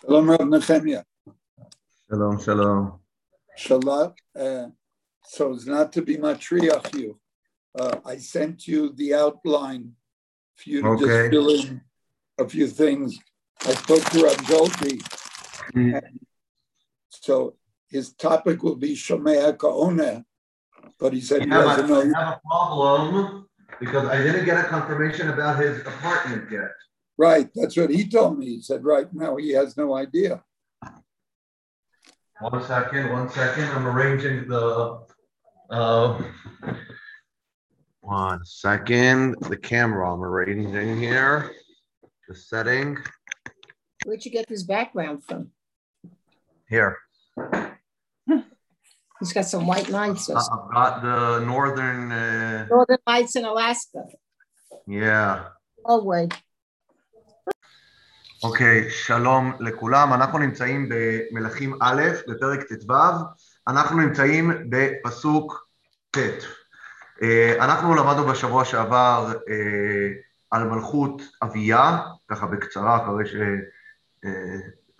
Shalom Rav Nehemiah. Shalom, shalom. Shalom. Uh, so it's not to be matriach you. Uh, I sent you the outline for you to Okay. just fill in a few things. I spoke to Rav Zolti. Mm. So his topic will be Shomea Kaona, but he said he I doesn't a, I know. have a problem because I didn't get a confirmation about his apartment yet. Right, that's what he told me. He said right now he has no idea. One second, one second. I'm arranging the. Uh, one second. The camera I'm arranging here. The setting Where'd you get this background from? here. He's got some white lights. I- I've got the northern. Uh, Northern lights in Alaska. yeah. Oh, wait. אוקיי, שלום לכולם, אנחנו נמצאים במלכים א', בפרק ט"ו, אנחנו נמצאים בפסוק ט'. אה, אנחנו למדנו בשבוע שעבר אה, על מלכות אביה, ככה בקצרה, אחרי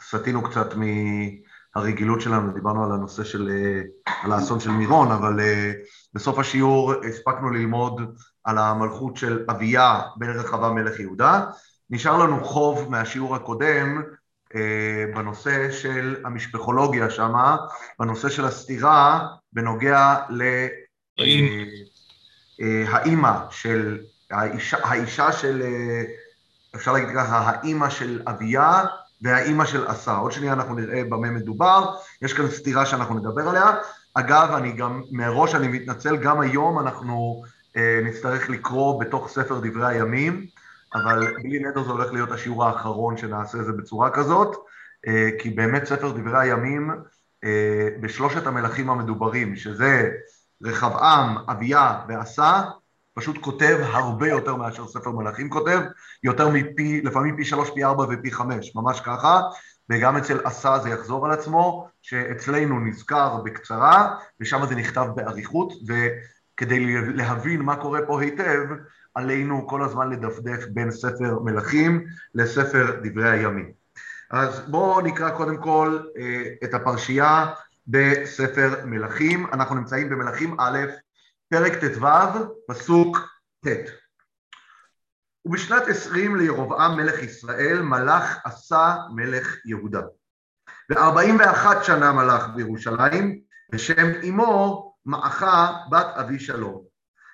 שסטינו קצת מהרגילות שלנו, דיברנו על הנושא של, אה, על האסון של מירון, אבל אה, בסוף השיעור הספקנו ללמוד על המלכות של אביה בן רחבה מלך יהודה. נשאר לנו חוב מהשיעור הקודם אה, בנושא של המשפחולוגיה שמה, בנושא של הסתירה בנוגע להאימא של, האישה, האישה של, אה, אפשר להגיד ככה, האימא של אביה והאימא של עשה. עוד שנייה אנחנו נראה במה מדובר, יש כאן סתירה שאנחנו נדבר עליה. אגב, אני גם, מראש אני מתנצל, גם היום אנחנו אה, נצטרך לקרוא בתוך ספר דברי הימים, אבל בלי נדר זה הולך להיות השיעור האחרון שנעשה את זה בצורה כזאת, אה, כי באמת ספר דברי הימים אה, בשלושת המלכים המדוברים, שזה רחבעם, אביה ועשה, פשוט כותב הרבה יותר מאשר ספר מלכים כותב, יותר מפי, לפעמים פי שלוש, פי ארבע ופי חמש, ממש ככה, וגם אצל עשה זה יחזור על עצמו, שאצלנו נזכר בקצרה, ושם זה נכתב באריכות, וכדי להבין מה קורה פה היטב, עלינו כל הזמן לדפדף בין ספר מלכים לספר דברי הימים. אז בואו נקרא קודם כל אה, את הפרשייה בספר מלכים. אנחנו נמצאים במלכים א', פרק ט"ו, פסוק ט'. ובשנת עשרים לירבעם מלך ישראל מלך עשה מלך יהודה. וארבעים ואחת שנה מלך בירושלים, ושם אמו מעכה בת אבי שלום.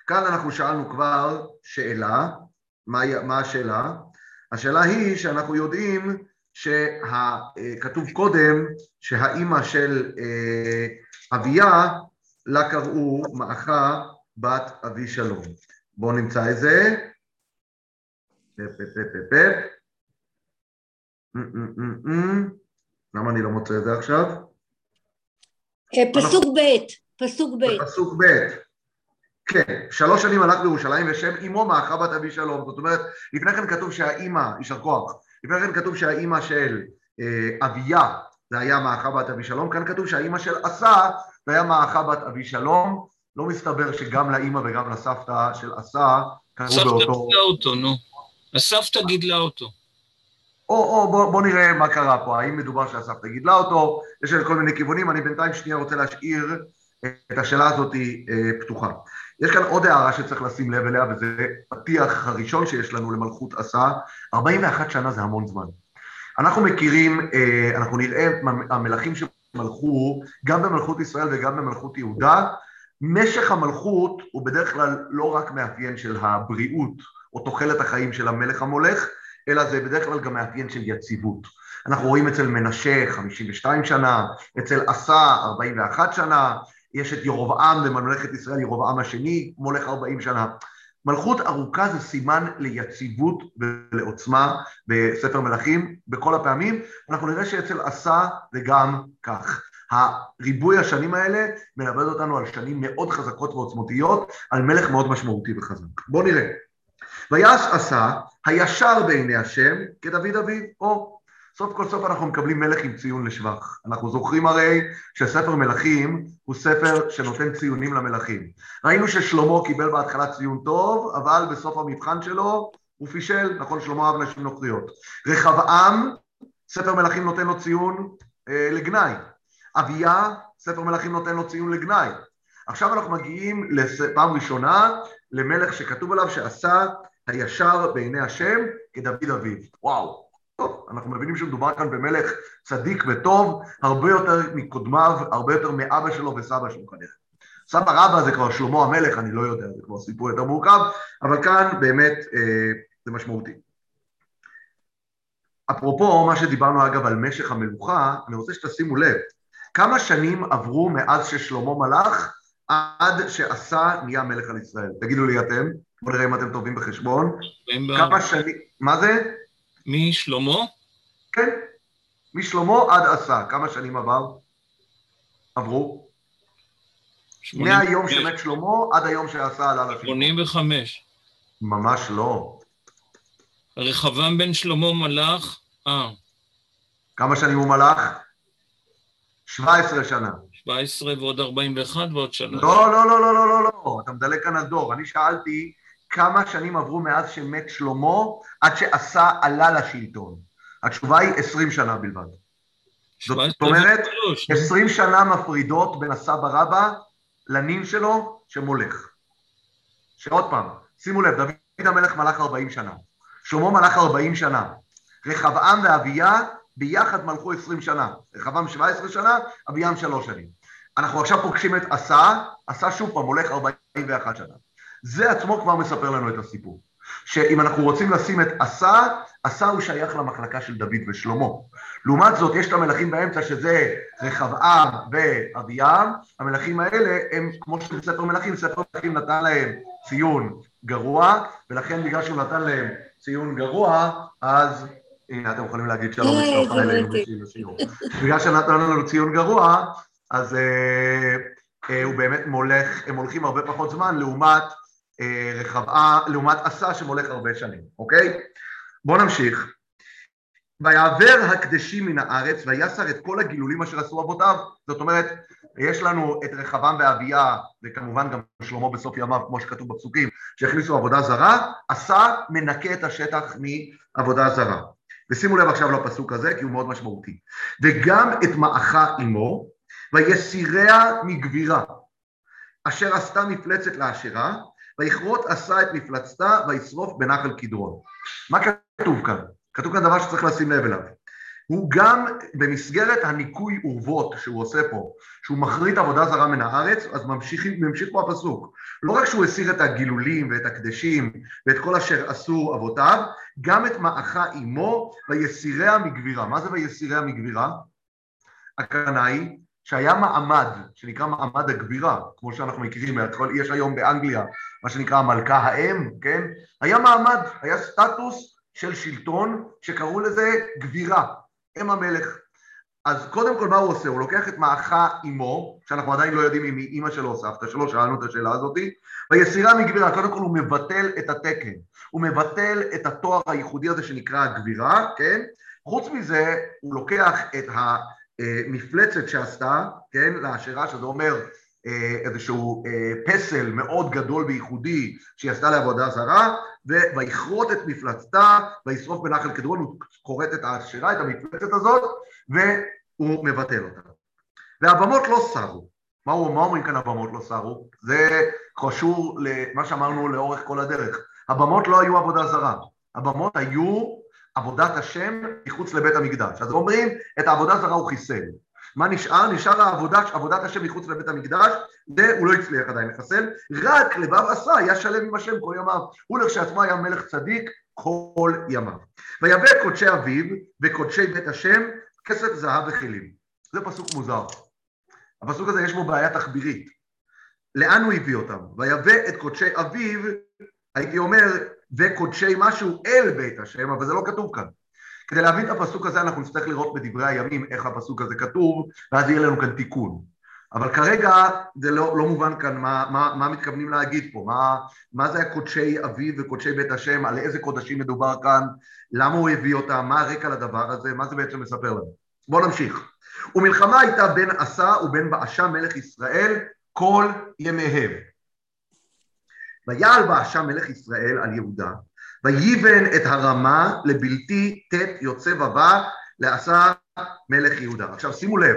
כאן אנחנו שאלנו כבר שאלה, מה, מה השאלה? השאלה היא שאנחנו יודעים שכתוב קודם שהאימא של אה, אביה, לה קראו מעכה בת אבי שלום. בואו נמצא את זה. למה אני לא מוצא את זה עכשיו? אה, פסוק ב', פסוק ב'. פסוק ב'. כן, שלוש שנים הלך בירושלים ושם אמו מעכה בת אבי שלום. זאת אומרת, לפני כן כתוב שהאימא, יישר כוח, לפני כן כתוב שהאימא של אה, אביה זה היה מעכה בת אבי שלום, כאן כתוב שהאימא של עשה זה היה מעכה בת אבי שלום. לא מסתבר שגם לאימא וגם לסבתא של עשה קראו הסבתא באותו... גידלה אותו, נו. הסבתא גידלה אותו. או, או, בוא, בוא נראה מה קרה פה, האם מדובר שהסבתא גידלה אותו, יש כל מיני כיוונים, אני בינתיים שנייה רוצה להשאיר את השאלה הזאת אה, פתוחה. יש כאן עוד הערה שצריך לשים לב אליה, וזה פתיח הראשון שיש לנו למלכות עשה, 41 שנה זה המון זמן. אנחנו מכירים, אה, אנחנו נראה המלכים שמלכו גם במלכות ישראל וגם במלכות יהודה, משך המלכות הוא בדרך כלל לא רק מאפיין של הבריאות או תוחלת החיים של המלך המולך, אלא זה בדרך כלל גם מאפיין של יציבות. אנחנו רואים אצל מנשה 52 שנה, אצל עשה 41 שנה, יש את ירבעם בממלכת ישראל, ירבעם השני, מולך 40 שנה. מלכות ארוכה זה סימן ליציבות ולעוצמה בספר מלכים בכל הפעמים, אנחנו נראה שאצל עשה זה גם כך. הריבוי השנים האלה מלמד אותנו על שנים מאוד חזקות ועוצמותיות, על מלך מאוד משמעותי וחזק. בואו נראה. ויעש עשה הישר בעיני השם כדוד אביו, או סוף כל סוף אנחנו מקבלים מלך עם ציון לשבח. אנחנו זוכרים הרי שספר מלכים הוא ספר שנותן ציונים למלכים. ראינו ששלמה קיבל בהתחלה ציון טוב, אבל בסוף המבחן שלו הוא פישל, נכון, שלמה אהב נשים נוכריות. רחבעם, ספר מלכים נותן לו ציון אה, לגנאי. אביה, ספר מלכים נותן לו ציון לגנאי. עכשיו אנחנו מגיעים לפעם ראשונה למלך שכתוב עליו שעשה הישר בעיני השם כדוד אביו. וואו. טוב, אנחנו מבינים שמדובר כאן במלך צדיק וטוב, הרבה יותר מקודמיו, הרבה יותר מאבא שלו וסבא שלו כנראה. סבא רבא זה כבר שלמה המלך, אני לא יודע, זה כבר סיפור יותר מורכב, אבל כאן באמת אה, זה משמעותי. אפרופו מה שדיברנו אגב על משך המלוכה, אני רוצה שתשימו לב, כמה שנים עברו מאז ששלמה מלך עד שעשה נהיה מלך על ישראל? תגידו לי אתם, בואו נראה אם אתם טובים בחשבון. כמה שנים, מה זה? משלמה? כן, משלמה עד עשה, כמה שנים עבר? עברו? מהיום שמת שלמה עד היום שעשה עלה לשלטון. 85. ממש לא. רחבעם בן שלמה מלך, אה. כמה שנים הוא מלך? 17 שנה. 17 ועוד 41 ועוד 3. לא, לא, לא, לא, לא, לא, לא, אתה מדלג כאן על דור. אני שאלתי כמה שנים עברו מאז שמת שלמה עד שעשה עלה לשלטון? התשובה היא עשרים שנה בלבד. זאת אומרת, עשרים שנה מפרידות בין הסבא רבא לנין שלו שמולך. שעוד פעם, שימו לב, דוד המלך מלך ארבעים שנה, שלמה מלך ארבעים שנה, רחבעם ואביה ביחד מלכו עשרים שנה, רחבעם שבע עשרה שנה, אביהם שלוש שנים. אנחנו עכשיו פוגשים את עשה, עשה שוב פעם ארבעים ואחת שנה. זה עצמו כבר מספר לנו את הסיפור. שאם אנחנו רוצים לשים את עשה, עשה הוא שייך למחלקה של דוד ושלמה. לעומת זאת, יש את המלכים באמצע שזה רחבעם ואביעם, המלכים האלה הם כמו שבספר מלכים, ספר מלכים נתן להם ציון גרוע, ולכן בגלל שהוא נתן להם ציון גרוע, אז הנה אתם יכולים להגיד שלום לצטרפה אלינו בשיעור. בגלל שנתן לנו ציון גרוע, אז אה, אה, הוא באמת מולך, הם הולכים הרבה פחות זמן לעומת אה, רחבעה, לעומת עשה שמולך הרבה שנים, אוקיי? בואו נמשיך. ויעבר הקדשים מן הארץ ויסר את כל הגילולים אשר עשו אבותיו, זאת אומרת, יש לנו את רחבעם ואביה, וכמובן גם שלמה בסוף ימיו, כמו שכתוב בפסוקים, שהכניסו עבודה זרה, עשה מנקה את השטח מעבודה זרה. ושימו לב עכשיו לפסוק הזה, כי הוא מאוד משמעותי. וגם את מאחה עמו, ויסיריה מגבירה, אשר עשתה מפלצת לעשירה, ויכרות עשה את מפלצתה וישרוף בנחל קדרון. מה כתוב כאן? כתוב כאן דבר שצריך לשים לב אליו. הוא גם במסגרת הניקוי אורוות שהוא עושה פה, שהוא מחריט עבודה זרה מן הארץ, אז ממשיך, ממשיך פה הפסוק. לא רק שהוא הסיר את הגילולים ואת הקדשים ואת כל אשר עשו אבותיו, גם את מאחה עמו ויסיריה מגבירה. מה זה ויסיריה מגבירה? הכוונה היא שהיה מעמד, שנקרא מעמד הגבירה, כמו שאנחנו מכירים, יש היום באנגליה מה שנקרא המלכה האם, כן? היה מעמד, היה סטטוס של שלטון שקראו לזה גבירה, אם המלך. אז קודם כל מה הוא עושה? הוא לוקח את מאחה אמו, שאנחנו עדיין לא יודעים אם היא אימא שלו או סבתא שלו, שאלנו את השאלה הזאתי, ויסירה מגבירה, קודם כל הוא מבטל את התקן, הוא מבטל את התואר הייחודי הזה שנקרא גבירה, כן? חוץ מזה, הוא לוקח את המפלצת שעשתה, כן, לעשירה, שזה אומר איזשהו אה, פסל מאוד גדול וייחודי שהיא עשתה לעבודה זרה, ויכרות את מפלצתה וישרוף בנחל קדרון, הוא כורת את השירה, את המפלצת הזאת, והוא מבטל אותה. והבמות לא סרו. מה, הוא, מה אומרים כאן הבמות לא סרו? זה קשור למה שאמרנו לאורך כל הדרך. הבמות לא היו עבודה זרה, הבמות היו עבודת השם מחוץ לבית המקדש. אז אומרים, את העבודה זרה הוא חיסל. מה נשאר? נשאר העבודה, עבודת השם מחוץ לבית המקדש, זה הוא לא הצליח עדיין לחסל, רק לבב עשה, היה שלם עם השם כל ימיו. הוא לכשעצמו היה מלך צדיק כל ימיו. ויבא קודשי אביו וקודשי בית השם, כסף, זהב וכלים. זה פסוק מוזר. הפסוק הזה יש בו בעיה תחבירית. לאן הוא הביא אותם? ויבא את קודשי אביו, הייתי אומר, וקודשי משהו אל בית השם, אבל זה לא כתוב כאן. כדי להבין את הפסוק הזה אנחנו נצטרך לראות בדברי הימים איך הפסוק הזה כתוב, ואז יהיה לנו כאן תיקון. אבל כרגע זה לא, לא מובן כאן מה, מה, מה מתכוונים להגיד פה, מה, מה זה הקודשי אביו וקודשי בית השם, על איזה קודשים מדובר כאן, למה הוא הביא אותם, מה הרקע לדבר הזה, מה זה בעצם מספר לנו. בואו נמשיך. ומלחמה הייתה בין עשה ובין באשה מלך ישראל כל ימיהם. ויעל באשה מלך ישראל על יהודה, ויבן את הרמה לבלתי ט' יוצא בבא לעשה מלך יהודה. עכשיו שימו לב,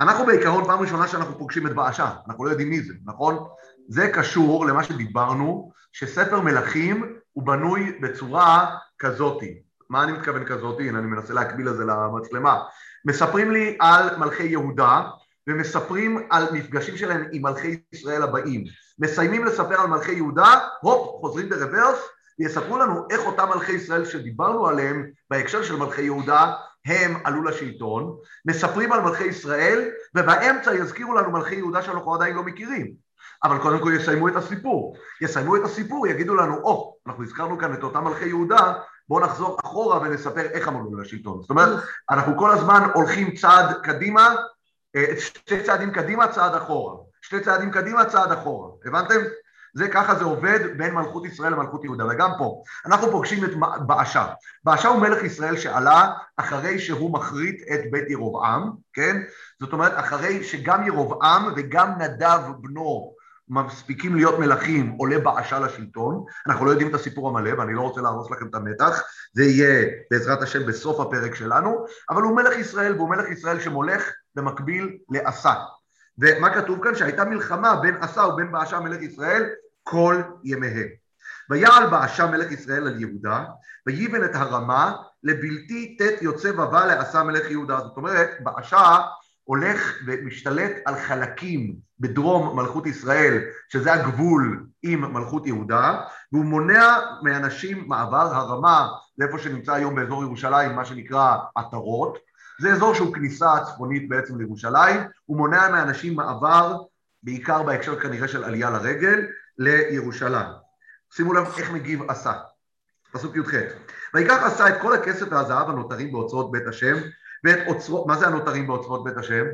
אנחנו בעיקרון פעם ראשונה שאנחנו פוגשים את באשה, אנחנו לא יודעים מי זה, נכון? זה קשור למה שדיברנו, שספר מלכים הוא בנוי בצורה כזאתי. מה אני מתכוון כזאתי? הנה אני מנסה להקביל את זה למצלמה. מספרים לי על מלכי יהודה, ומספרים על מפגשים שלהם עם מלכי ישראל הבאים. מסיימים לספר על מלכי יהודה, הופ, חוזרים ברוורס, ויספרו לנו איך אותם מלכי ישראל שדיברנו עליהם בהקשר של מלכי יהודה, הם עלו לשלטון, מספרים על מלכי ישראל, ובאמצע יזכירו לנו מלכי יהודה שאנחנו עדיין לא מכירים. אבל קודם כל יסיימו את הסיפור. יסיימו את הסיפור, יגידו לנו, או, oh, אנחנו הזכרנו כאן את אותם מלכי יהודה, בואו נחזור אחורה ונספר איך הם עלו לשלטון. זאת אומרת, אנחנו כל הזמן הולכים צעד קדימה, אה, שתי צעדים קדימה, צעד אחורה. שתי צעדים קדימה, צעד אחורה. הבנתם? זה ככה זה עובד בין מלכות ישראל למלכות יהודה, וגם פה אנחנו פוגשים את באשה. באשה הוא מלך ישראל שעלה אחרי שהוא מחריט את בית ירבעם, כן? זאת אומרת אחרי שגם ירבעם וגם נדב בנו מספיקים להיות מלכים, עולה באשה לשלטון, אנחנו לא יודעים את הסיפור המלא ואני לא רוצה להרוס לכם את המתח, זה יהיה בעזרת השם בסוף הפרק שלנו, אבל הוא מלך ישראל והוא מלך ישראל שמולך במקביל לעשה. ומה כתוב כאן? שהייתה מלחמה בין עשה ובין באשה מלך ישראל כל ימיהם. ויעל באשה מלך ישראל על יהודה, ויבן את הרמה לבלתי ט' יוצא ובא לעשה מלך יהודה. זאת אומרת, באשה הולך ומשתלט על חלקים בדרום מלכות ישראל, שזה הגבול עם מלכות יהודה, והוא מונע מאנשים מעבר הרמה לאיפה שנמצא היום באזור ירושלים, מה שנקרא עטרות, זה אזור שהוא כניסה צפונית בעצם לירושלים, הוא מונע מאנשים מעבר, בעיקר בהקשר כנראה של עלייה לרגל, לירושלים. שימו לב איך מגיב עשה, פסוק י"ח: ויקח עשה את כל הכסף והזהב הנותרים באוצרות בית השם ואת אוצרות, מה זה הנותרים באוצרות בית השם?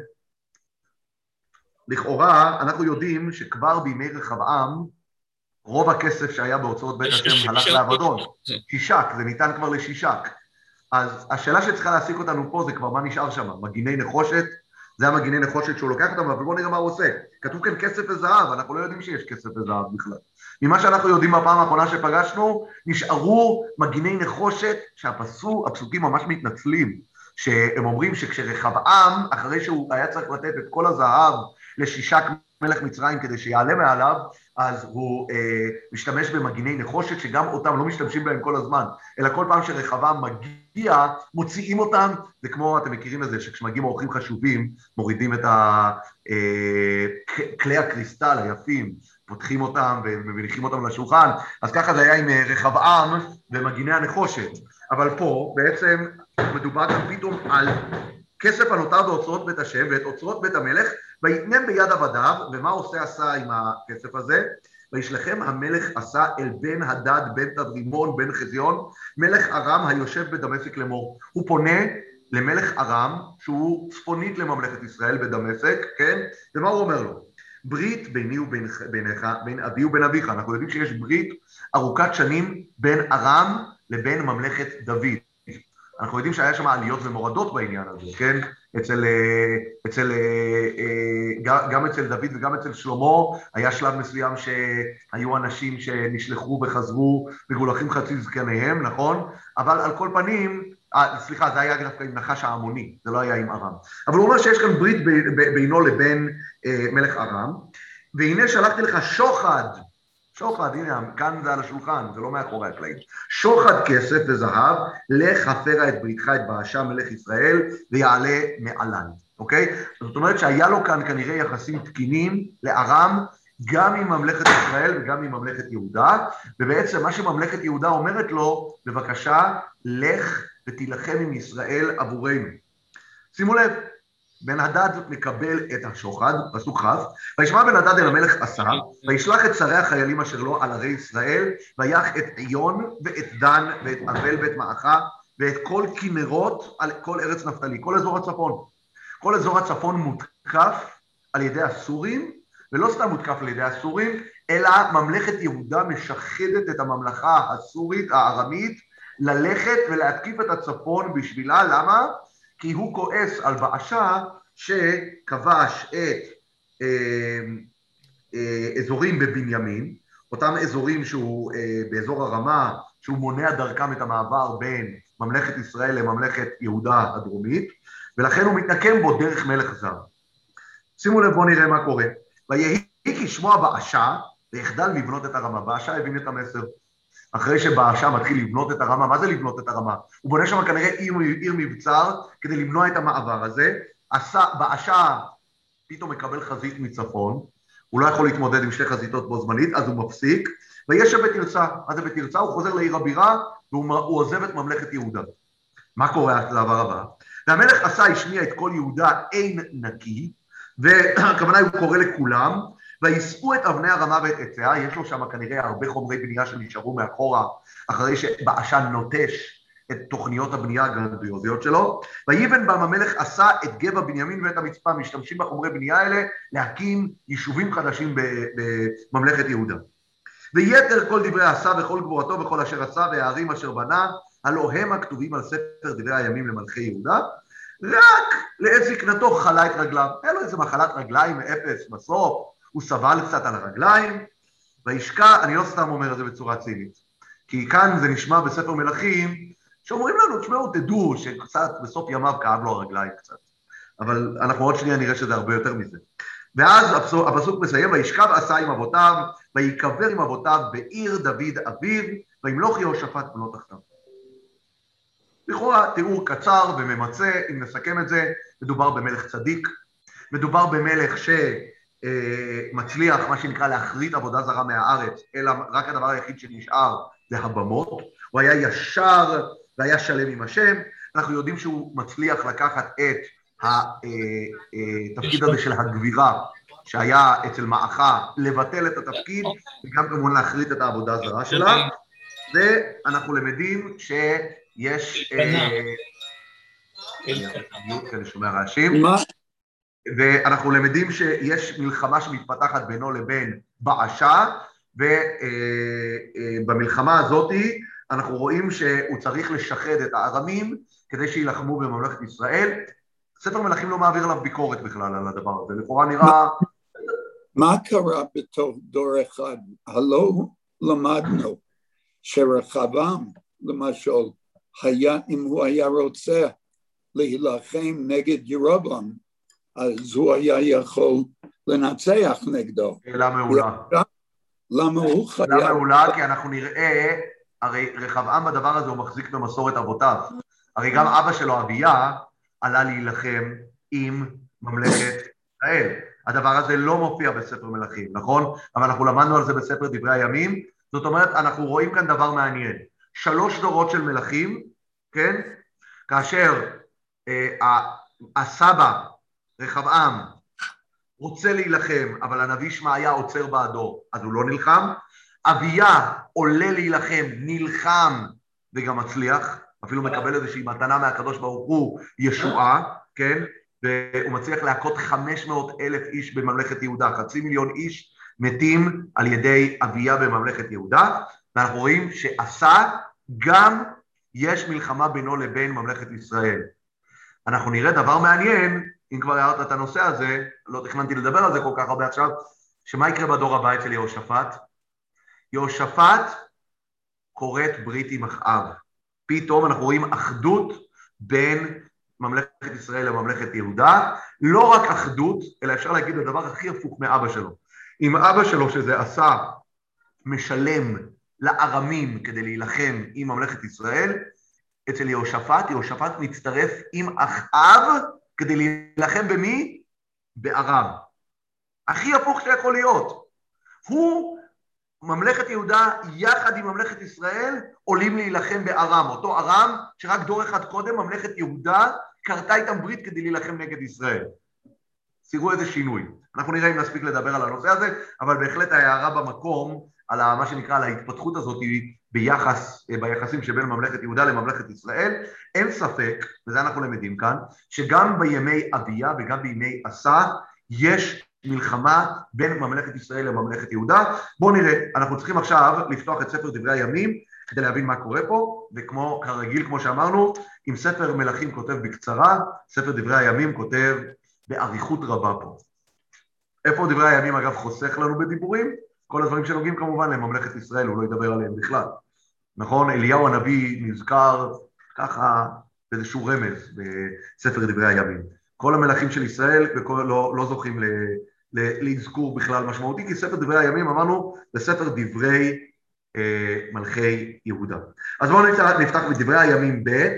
לכאורה אנחנו יודעים שכבר בימי רחבעם רוב הכסף שהיה באוצרות בית השם הלך לאבדון, שישק, זה ניתן כבר לשישק. אז השאלה שצריכה להעסיק אותנו פה זה כבר מה נשאר שם, מגיני נחושת, זה המגיני נחושת שהוא לוקח אותם, אבל בואו נראה מה הוא עושה. כתוב כאן כסף וזהב, אנחנו לא יודעים שיש כסף וזהב בכלל. ממה שאנחנו יודעים בפעם האחרונה שפגשנו, נשארו מגיני נחושת שהפסוקים ממש מתנצלים. שהם אומרים שכשרחבעם, אחרי שהוא היה צריך לתת את כל הזהב לשישק מלך מצרים כדי שיעלה מעליו, אז הוא אה, משתמש במגיני נחושת, שגם אותם לא משתמשים בהם כל הזמן, אלא כל פעם שרחבעם מגיע, מוציאים אותם, זה כמו, אתם מכירים את זה, שכשמגיעים אורחים חשובים, מורידים את ה, אה, כלי הקריסטל היפים, פותחים אותם ומניחים אותם לשולחן, אז ככה זה היה עם אה, רחבעם ומגיני הנחושת. אבל פה בעצם מדובר כאן פתאום על כסף הנותר באוצרות בית השם ואת אוצרות בית המלך ויתנם ביד עבדיו ומה עושה עשה עם הכסף הזה? וישלחם המלך עשה אל בן הדד בן תדרימון בן חזיון מלך ארם היושב בדמשק לאמור הוא פונה למלך ארם שהוא צפונית לממלכת ישראל בדמשק כן ומה הוא אומר לו? ברית ביני ובינך, בין אבי ובין אביך אנחנו יודעים שיש ברית ארוכת שנים בין ארם לבין ממלכת דוד. אנחנו יודעים שהיה שם עליות ומורדות בעניין הזה, כן? אצל, אה, אצל, אה, אה, גם אצל דוד וגם אצל שלמה היה שלב מסוים שהיו אנשים שנשלחו וחזרו מגולחים חצי זקניהם, נכון? אבל על כל פנים, סליחה, זה היה דווקא עם נחש העמוני, זה לא היה עם ארם. אבל הוא אומר שיש כאן ברית בינו לבין מלך ארם, והנה שלחתי לך שוחד שוחד, הנה, כאן זה על השולחן, זה לא מאחורי הקלעים. שוחד כסף וזהב, לך הפרה את בריתך את באשה מלך ישראל, ויעלה מעלן, אוקיי? זאת אומרת שהיה לו כאן כנראה יחסים תקינים לארם, גם עם ממלכת ישראל וגם עם ממלכת יהודה, ובעצם מה שממלכת יהודה אומרת לו, בבקשה, לך ותילחם עם ישראל עבורנו. שימו לב, בן הדד מקבל את השוחד, פסוק כ', וישמע בן הדד אל המלך עשה, וישלח את שרי החיילים אשר לו על ערי ישראל, ויח את עיון ואת דן ואת אבל ואת מעכה ואת כל כנרות על כל ארץ נפתלי, כל אזור הצפון. כל אזור הצפון מותקף על ידי הסורים, ולא סתם מותקף על ידי הסורים, אלא ממלכת יהודה משחדת את הממלכה הסורית, הארמית, ללכת ולהתקיף את הצפון בשבילה, למה? כי הוא כועס על באשה שכבש את אה, אה, אזורים בבנימין, אותם אזורים שהוא אה, באזור הרמה, שהוא מונע דרכם את המעבר בין ממלכת ישראל לממלכת יהודה הדרומית, ולכן הוא מתנקם בו דרך מלך זר. שימו לב, בואו נראה מה קורה. ויהי כשמוע באשה, ויחדל לבנות את הרמה. באשה הבין את המסר. אחרי שבאשה מתחיל לבנות את הרמה, מה זה לבנות את הרמה? הוא בונה שם כנראה עיר, עיר מבצר כדי למנוע את המעבר הזה. באשה פתאום מקבל חזית מצפון, הוא לא יכול להתמודד עם שתי חזיתות בו זמנית, אז הוא מפסיק, ויש שם בתרצה. מה זה בתרצה? הוא חוזר לעיר הבירה, והוא עוזב את ממלכת יהודה. מה קורה לדבר הבא? והמלך עשה השמיע את כל יהודה אין נקי, והכוונה הוא קורא לכולם, ויישאו את אבני הרמה ואת עציה, יש לו שם כנראה הרבה חומרי בנייה שנשארו מאחורה, אחרי שבעשן נוטש את תוכניות הבנייה הגרנדיוזיות שלו, ויבן בם המלך עשה את גבע בנימין ואת המצפה, משתמשים בחומרי בנייה האלה להקים יישובים חדשים בממלכת יהודה. ויתר כל דברי עשה וכל גבורתו וכל אשר עשה והערים אשר בנה, הלא הם הכתובים על ספר דברי הימים למלכי יהודה, רק לעת זקנתו חלה את רגליו. היה לו איזה מחלת רגליים מאפס בסוף, הוא סבל קצת על הרגליים, וישקע, אני לא סתם אומר את זה בצורה צינית, כי כאן זה נשמע בספר מלכים, שאומרים לנו, תשמעו, תדעו שקצת בסוף ימיו כאב לו הרגליים קצת. אבל אנחנו עוד שנייה נראה שזה הרבה יותר מזה. ואז הפסוק, מסיים, וישכב עשה עם אבותיו, ויקבר עם אבותיו בעיר דוד אביו, וימלוך יהושפט בנו תחתיו. לכאורה תיאור קצר וממצה, אם נסכם את זה, מדובר במלך צדיק, מדובר במלך שמצליח, מה שנקרא, להחריט עבודה זרה מהארץ, אלא רק הדבר היחיד שנשאר זה הבמות, הוא היה ישר והיה שלם עם השם, אנחנו יודעים שהוא מצליח לקחת את התפקיד הזה של הגבירה שהיה אצל מעכה, לבטל את התפקיד וגם כמובן להחריט את העבודה הזרה שלה, ואנחנו למדים ש... יש... אני שומע רעשים. ואנחנו למדים שיש מלחמה שמתפתחת בינו לבין בעשה, ובמלחמה הזאת אנחנו רואים שהוא צריך לשחד את הארמים כדי שיילחמו בממלכת ישראל. ספר מלכים לא מעביר עליו ביקורת בכלל על הדבר הזה, לכאורה נראה... מה קרה בתוך דור אחד? הלא למדנו שרחבעם, למשל, היה, אם הוא היה רוצה להילחם נגד ירובעם, אז הוא היה יכול לנצח נגדו. שאלה מעולה. למה הוא חייב... שאלה מעולה, כי אנחנו נראה, הרי רחבעם בדבר הזה הוא מחזיק במסורת אבותיו. הרי גם אבא שלו, אביה, עלה להילחם עם ממלכת ישראל. הדבר הזה לא מופיע בספר מלכים, נכון? אבל אנחנו למדנו על זה בספר דברי הימים. זאת אומרת, אנחנו רואים כאן דבר מעניין. שלוש דורות של מלכים, כן? כאשר אה, הסבא, רחבעם, רוצה להילחם, אבל הנביא שמעיה עוצר בעדו, אז הוא לא נלחם. אביה עולה להילחם, נלחם וגם מצליח, אפילו מקבל איזושהי מתנה מהקדוש ברוך הוא, ישועה, כן? והוא מצליח להכות 500 אלף איש בממלכת יהודה, חצי מיליון איש מתים על ידי אביה בממלכת יהודה, ואנחנו רואים שעשה גם יש מלחמה בינו לבין ממלכת ישראל. אנחנו נראה דבר מעניין, אם כבר הערת את הנושא הזה, לא תכננתי לדבר על זה כל כך הרבה עכשיו, שמה יקרה בדור הבא אצל יהושפט? יהושפט כורת ברית עם אחאב. פתאום אנחנו רואים אחדות בין ממלכת ישראל לממלכת יהודה, לא רק אחדות, אלא אפשר להגיד הדבר הכי הפוך מאבא שלו. אם אבא שלו, שזה עשה, משלם לארמים כדי להילחם עם ממלכת ישראל, אצל יהושפט, יהושפט מצטרף עם אחאב כדי להילחם במי? בארם. הכי הפוך שיכול להיות. הוא, ממלכת יהודה, יחד עם ממלכת ישראל, עולים להילחם בארם. אותו ארם, שרק דור אחד קודם, ממלכת יהודה, כרתה איתם ברית כדי להילחם נגד ישראל. תראו איזה שינוי. אנחנו נראה אם נספיק לדבר על הנושא הזה, אבל בהחלט ההערה במקום על מה שנקרא, על ההתפתחות הזאת ביחס, ביחסים שבין ממלכת יהודה לממלכת ישראל. אין ספק, וזה אנחנו למדים כאן, שגם בימי אביה וגם בימי עשה יש מלחמה בין ממלכת ישראל לממלכת יהודה. בואו נראה, אנחנו צריכים עכשיו לפתוח את ספר דברי הימים כדי להבין מה קורה פה, וכמו כרגיל, כמו שאמרנו, אם ספר מלכים כותב בקצרה, ספר דברי הימים כותב באריכות רבה פה. איפה דברי הימים אגב חוסך לנו בדיבורים? כל הדברים שנוגעים כמובן לממלכת ישראל, הוא לא ידבר עליהם בכלל. נכון, אליהו הנביא נזכר ככה באיזשהו רמז בספר דברי הימים. כל המלכים של ישראל וכל, לא, לא זוכים ל, ל, לאזכור בכלל משמעותי, כי ספר דברי הימים אמרנו זה ספר דברי אה, מלכי יהודה. אז בואו נפתח, נפתח בדברי הימים ב'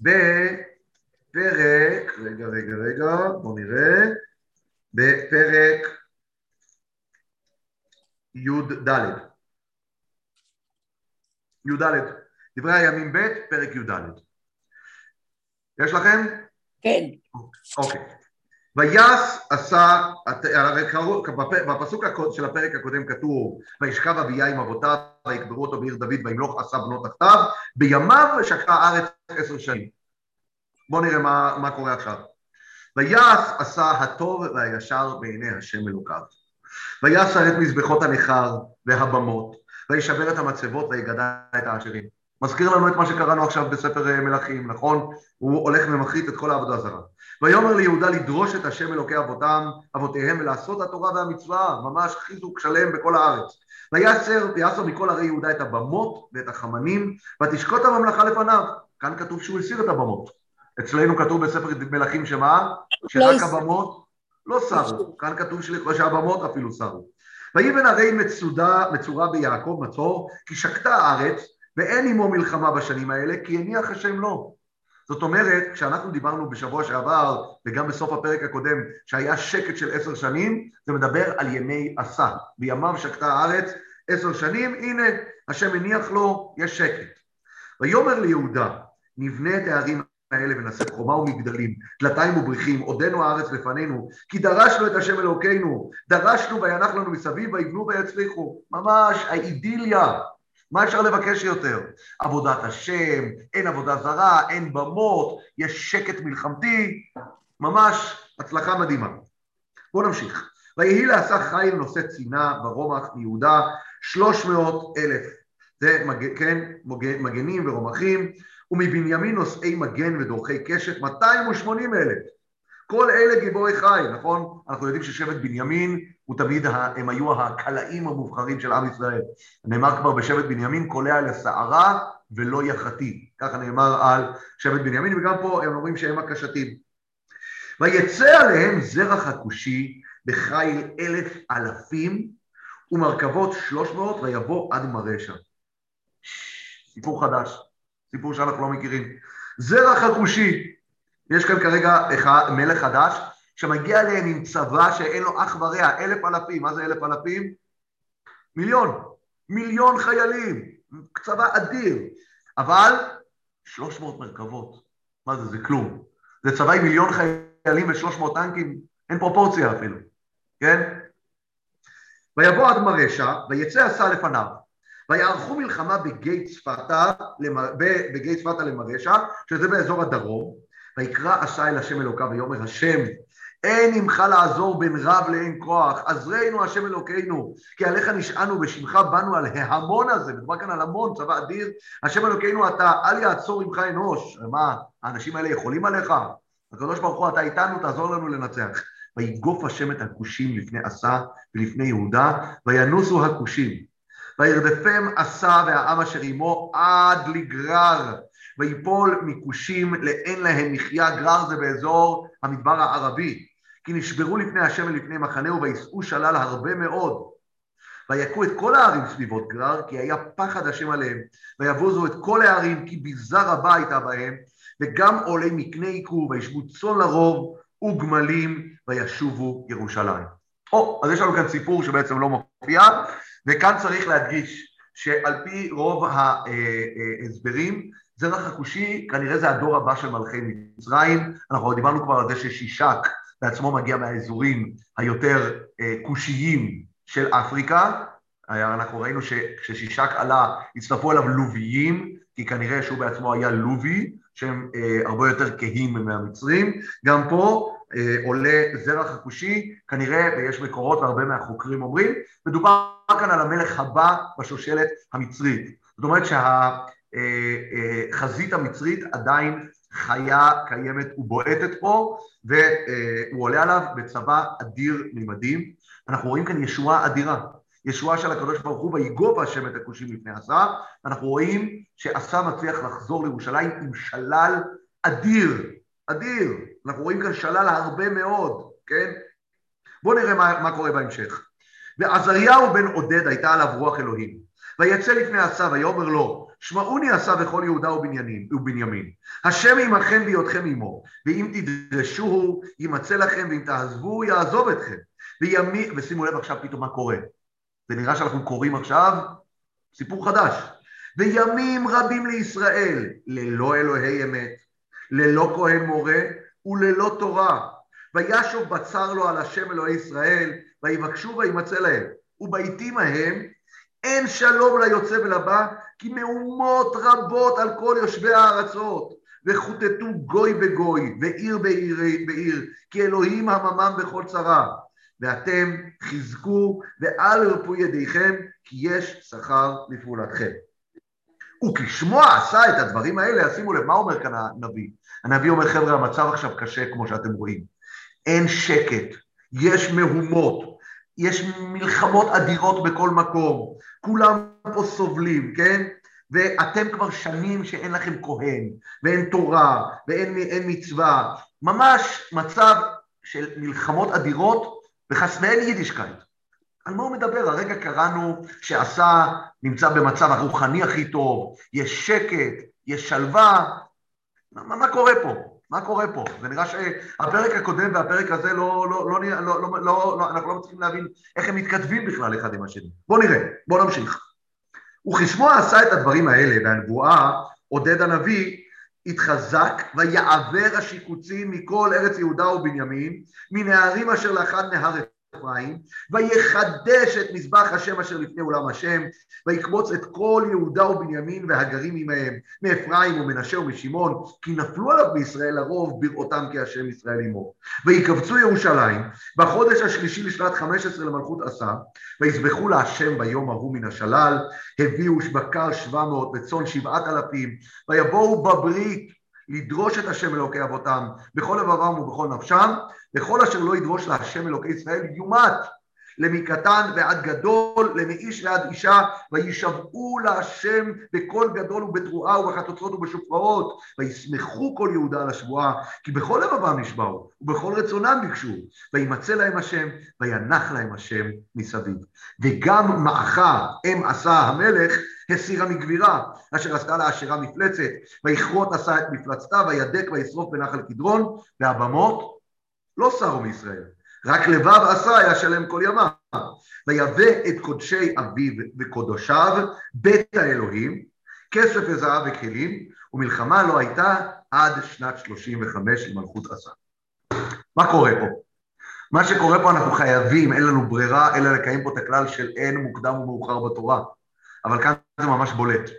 בפרק, רגע רגע רגע, בואו נראה, בפרק י"ד. י"ד, דברי הימים ב', פרק י"ד. יש לכם? כן. אוקיי. ויעש עשה, בפסוק של הפרק הקודם כתוב, וישכב אביה עם אבותיו, ויקברו אותו בעיר דוד, וימלוך עשה בנו תחתיו, בימיו שקעה הארץ עשר שנים. בואו נראה מה, מה קורה עכשיו. ויעש עשה הטוב והישר בעיני השם אלוקיו. ויסר את מזבחות הנכר והבמות, וישבר את המצבות ויגדע את העשירים. מזכיר לנו את מה שקראנו עכשיו בספר אה, מלכים, נכון? הוא הולך ומחריט את כל העבודה הזרה. ויאמר ליהודה לדרוש את השם אלוקי אבותם, אבותיהם, ולעשות התורה והמצווה, ממש חיזוק שלם בכל הארץ. ויסר, ויסר מכל ערי יהודה את הבמות ואת החמנים, ותשקוט הממלכה לפניו. כאן כתוב שהוא הסיר את הבמות. אצלנו כתוב בספר מלכים שמה? שרק הבמות לא שרו, כאן כתוב שהבמות אפילו שרו. ויבן הרי מצודה, מצורה ביעקב מצור, כי שקטה הארץ, ואין עמו מלחמה בשנים האלה, כי הניח השם לו. זאת אומרת, כשאנחנו דיברנו בשבוע שעבר, וגם בסוף הפרק הקודם, שהיה שקט של עשר שנים, זה מדבר על ימי עשה. בימיו שקטה הארץ עשר שנים, הנה, השם הניח לו, יש שקט. ויאמר ליהודה, נבנה את הערים האלה ונעשה חומה ומגדלים, דלתיים ובריחים, עודנו הארץ לפנינו, כי דרשנו את השם אלוקינו, דרשנו וינח לנו מסביב, ויבנו ויצליחו. ממש האידיליה, מה אפשר לבקש יותר? עבודת השם, אין עבודה זרה, אין במות, יש שקט מלחמתי, ממש הצלחה מדהימה. בואו נמשיך. ויהי לעשה חיל נושא צינה ורומח מיהודה שלוש מאות אלף. זה, מג... כן, מגנים ורומחים, ומבנימין נושאי מגן ודורכי קשת 280 אלף. כל אלה גיבורי חי, נכון? אנחנו יודעים ששבט בנימין הוא תמיד, הם היו הקלעים המובחרים של עם ישראל. נאמר כבר בשבט בנימין, קולע לסערה ולא יחתי. ככה נאמר על שבט בנימין, וגם פה הם אומרים שהם הקשתים. ויצא עליהם זרח הכושי בחיל אלף אלפים ומרכבות שלוש מאות ויבוא עד מרשע. סיפור חדש. סיפור שאנחנו לא מכירים. זרח הכושי, יש כאן כרגע אחד, מלך חדש, שמגיע אליהם עם צבא שאין לו אח ורע, אלף אלפים, מה זה אלף אלפים? מיליון, מיליון חיילים, צבא אדיר, אבל 300 מרכבות, מה זה, זה כלום. זה צבא עם מיליון חיילים ו-300 טנקים, אין פרופורציה אפילו, כן? ויבוא עד מרשע, ויצא עשה לפניו, ויערכו מלחמה בגיא צפתה, בגיא צפתה למרשע, שזה באזור הדרום, ויקרא עשה אל השם אלוקיו ויאמר השם אין עמך לעזור בין רב לאין כוח, עזרנו השם אלוקינו, כי עליך נשענו בשמך באנו על ההמון הזה, מדובר כאן על המון, צבא אדיר, השם אלוקינו אתה, אל יעצור עמך אנוש, מה, האנשים האלה יכולים עליך? הקדוש ברוך הוא אתה איתנו, תעזור לנו לנצח. ויגוף השם את הכושים לפני עשה ולפני יהודה, וינוסו הכושים. וירדפם עשה והעם אשר עמו עד לגרר, ויפול מכושים לאין להם מחיה, גרר זה באזור המדבר הערבי, כי נשברו לפני השם ולפני מחנהו, ויישאו שלל הרבה מאוד. ויכו את כל הערים סביבות גרר, כי היה פחד השם עליהם, ויבוזו את כל הערים, כי ביזה רבה הייתה בהם, וגם עולי מקנה היכו, וישבו צאן לרוב וגמלים, וישובו ירושלים. או, אז יש לנו כאן סיפור שבעצם לא מופיע, וכאן צריך להדגיש שעל פי רוב ההסברים, זרח הכושי כנראה זה הדור הבא של מלכי מצרים, אנחנו דיברנו כבר על זה ששישק בעצמו מגיע מהאזורים היותר כושיים של אפריקה, אנחנו ראינו שכששישק עלה הצטרפו אליו לוביים, כי כנראה שהוא בעצמו היה לובי, שהם הרבה יותר כהים מהמצרים, גם פה עולה זרח הכושי, כנראה, ויש מקורות והרבה מהחוקרים אומרים, מדובר כאן על המלך הבא בשושלת המצרית. זאת אומרת שהחזית המצרית עדיין חיה, קיימת ובועטת פה, והוא עולה עליו בצבא אדיר ממדים. אנחנו רואים כאן ישועה אדירה, ישועה של הקדוש ברוך הוא, ויגוב השם את הכושים לפני עשה, אנחנו רואים שעשה מצליח לחזור לירושלים עם שלל אדיר, אדיר, אנחנו רואים כאן שלל הרבה מאוד, כן? בואו נראה מה, מה קורה בהמשך. ועזריהו בן עודד הייתה עליו רוח אלוהים, ויצא לפני עשה ויאמר לו, שמעוני עשה וכל יהודה ובנימין, ובנימין. השם עמכם בהיותכם עמו, ואם תדרשוהו יימצא לכם, ואם תעזבו יעזוב אתכם. וימי, ושימו לב עכשיו פתאום מה קורה. זה נראה שאנחנו קוראים עכשיו סיפור חדש. וימים רבים לישראל, ללא אלוהי אמת, ללא כהן מורה וללא תורה. וישוב בצר לו על השם אלוהי ישראל, ויבקשו וימצא להם. ובעתים ההם אין שלום ליוצא ולבא, כי מהומות רבות על כל יושבי הארצות, וחוטטו גוי בגוי, ועיר בעיר בעיר, כי אלוהים הממם בכל צרה. ואתם חזקו ואל ירפו ידיכם, כי יש שכר לפעולתכם. וכשמוע עשה את הדברים האלה, שימו לב, מה אומר כאן הנביא? הנביא אומר, חבר'ה, המצב עכשיו קשה, כמו שאתם רואים. אין שקט, יש מהומות, יש מלחמות אדירות בכל מקום, כולם פה סובלים, כן? ואתם כבר שנים שאין לכם כהן, ואין תורה, ואין מצווה, ממש מצב של מלחמות אדירות, ואין יידישקייט. על מה הוא מדבר? הרגע קראנו שעשה נמצא במצב הרוחני הכי טוב, יש שקט, יש שלווה, מה, מה קורה פה? מה קורה פה? זה נראה שהפרק הקודם והפרק הזה לא, לא, לא, לא, לא, לא, לא, אנחנו לא מצליחים להבין איך הם מתכתבים בכלל אחד עם השני. בואו נראה, בואו נמשיך. וכשמוע עשה את הדברים האלה, והנבואה עודד הנביא, התחזק ויעבר השיקוצים מכל ארץ יהודה ובנימין, מן הערים אשר לאחד נהר אפרים, ויחדש את מזבח השם אשר לפני אולם השם, ויקבוץ את כל יהודה ובנימין והגרים עמהם, מאפרים ומנשה ומשמעון, כי נפלו עליו בישראל הרוב בראותם כי השם ישראל עמו. ויקבצו ירושלים, בחודש השלישי לשנת חמש עשרה למלכות עשה, ויזבחו להשם ביום ההוא מן השלל, הביאו בקר שבע מאות וצאן שבעת אלפים, ויבואו בברית לדרוש את השם אלוקי אבותם בכל לבבם ובכל נפשם, וכל אשר לא ידרוש להשם אלוקי ישראל יומת למקטן ועד גדול, למאיש ועד אישה, וישבעו להשם בקול גדול ובתרועה ובחצוצרות ובשופרות, וישמחו כל יהודה על השבועה, כי בכל לבבם נשבעו, ובכל רצונם ביקשו, וימצא להם השם, וינח להם השם מסביב. וגם מעכה אם עשה המלך, הסירה מגבירה, אשר עשתה לה אשרה מפלצת, ויכרות עשה את מפלצתה, וידק וישרוף בנחל קדרון, והבמות לא שרו מישראל. רק לבב עשה היה שלם כל ימיו. ויבא את קודשי אביו וקודשיו, בית האלוהים, כסף וזהב וכלים, ומלחמה לא הייתה עד שנת 35 למלכות עשה. מה קורה פה? מה שקורה פה אנחנו חייבים, אין לנו ברירה, אלא לקיים פה את הכלל של אין מוקדם ומאוחר בתורה. אבל כאן זה ממש בולט.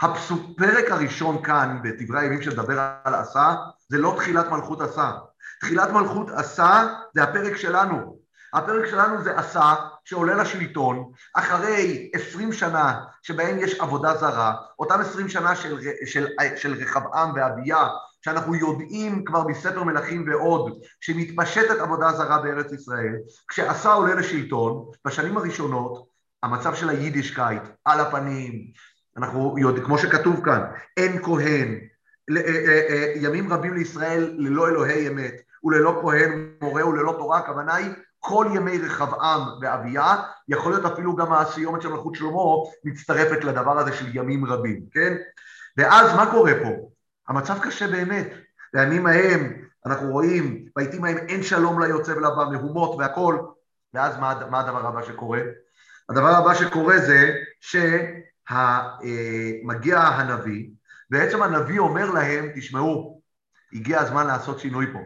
הפרק הראשון כאן, בדברי הימים שמדבר על עשה, זה לא תחילת מלכות עשה. תחילת מלכות עשה זה הפרק שלנו. הפרק שלנו זה עשה שעולה לשלטון אחרי עשרים שנה שבהם יש עבודה זרה, אותם עשרים שנה של, של, של רחבעם ואביה, שאנחנו יודעים כבר מספר מלכים ועוד, שמתפשטת עבודה זרה בארץ ישראל, כשעשה עולה לשלטון, בשנים הראשונות, המצב של היידישקייט על הפנים, אנחנו יודעים, כמו שכתוב כאן, אין כהן, ימים רבים לישראל ללא אלוהי אמת, וללא כהן מורה וללא תורה, הכוונה היא כל ימי רחבעם ואביה, יכול להיות אפילו גם הסיומת של מלכות שלמה מצטרפת לדבר הזה של ימים רבים, כן? ואז מה קורה פה? המצב קשה באמת. בימים ההם אנחנו רואים, בעיתים ההם אין שלום ליוצא ולבא, מהומות והכל, ואז מה, מה הדבר הבא שקורה? הדבר הבא שקורה זה שמגיע הנביא, בעצם הנביא אומר להם, תשמעו, הגיע הזמן לעשות שינוי פה.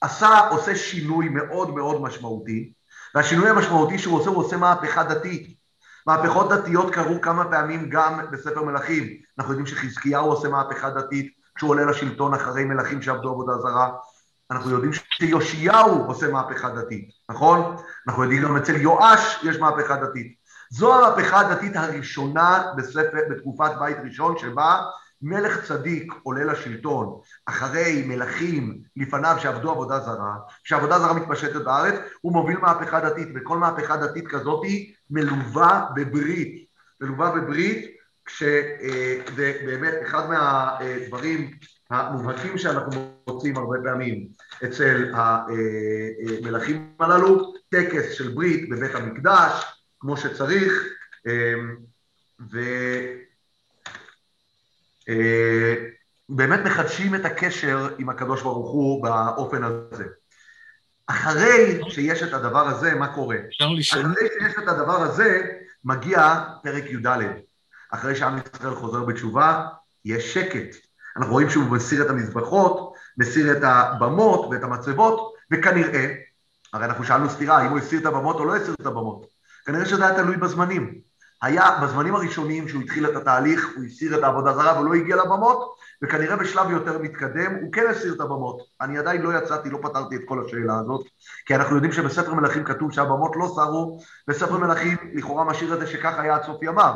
עשה, עושה שינוי מאוד מאוד משמעותי, והשינוי המשמעותי שהוא עושה, הוא עושה מהפכה דתית. מהפכות דתיות קרו כמה פעמים גם בספר מלכים. אנחנו יודעים שחזקיהו עושה מהפכה דתית כשהוא עולה לשלטון אחרי מלכים שעבדו עבודה זרה. אנחנו יודעים שיאשיהו עושה מהפכה דתית, נכון? אנחנו יודעים גם אצל יואש יש מהפכה דתית. זו המהפכה הדתית הראשונה בספר, בתקופת בית ראשון, שבה מלך צדיק עולה לשלטון אחרי מלכים לפניו שעבדו עבודה זרה, כשעבודה זרה מתפשטת בארץ, הוא מוביל מהפכה דתית, וכל מהפכה דתית כזאת מלווה בברית, מלווה בברית, כשזה באמת אחד מהדברים המובהקים שאנחנו מוצאים הרבה פעמים אצל המלכים הללו, טקס של ברית בבית המקדש, כמו שצריך, ו... באמת מחדשים את הקשר עם הקדוש ברוך הוא באופן הזה. אחרי שיש את הדבר הזה, מה קורה? אפשר לשאול? אחרי שיש את הדבר הזה, מגיע פרק י"ד. אחרי שעם ישראל חוזר בתשובה, יש שקט. אנחנו רואים שהוא מסיר את המזבחות, מסיר את הבמות ואת המצבות, וכנראה, הרי אנחנו שאלנו סתירה, אם הוא הסיר את הבמות או לא הסיר את הבמות. כנראה שזה היה תלוי בזמנים. היה בזמנים הראשונים שהוא התחיל את התהליך, הוא הסיר את העבודה זרה ולא הגיע לבמות, וכנראה בשלב יותר מתקדם הוא כן הסיר את הבמות. אני עדיין לא יצאתי, לא פתרתי את כל השאלה הזאת, כי אנחנו יודעים שבספר מלכים כתוב שהבמות לא סרו, בספר מלכים לכאורה משאיר את זה שכך היה עד סוף ימיו.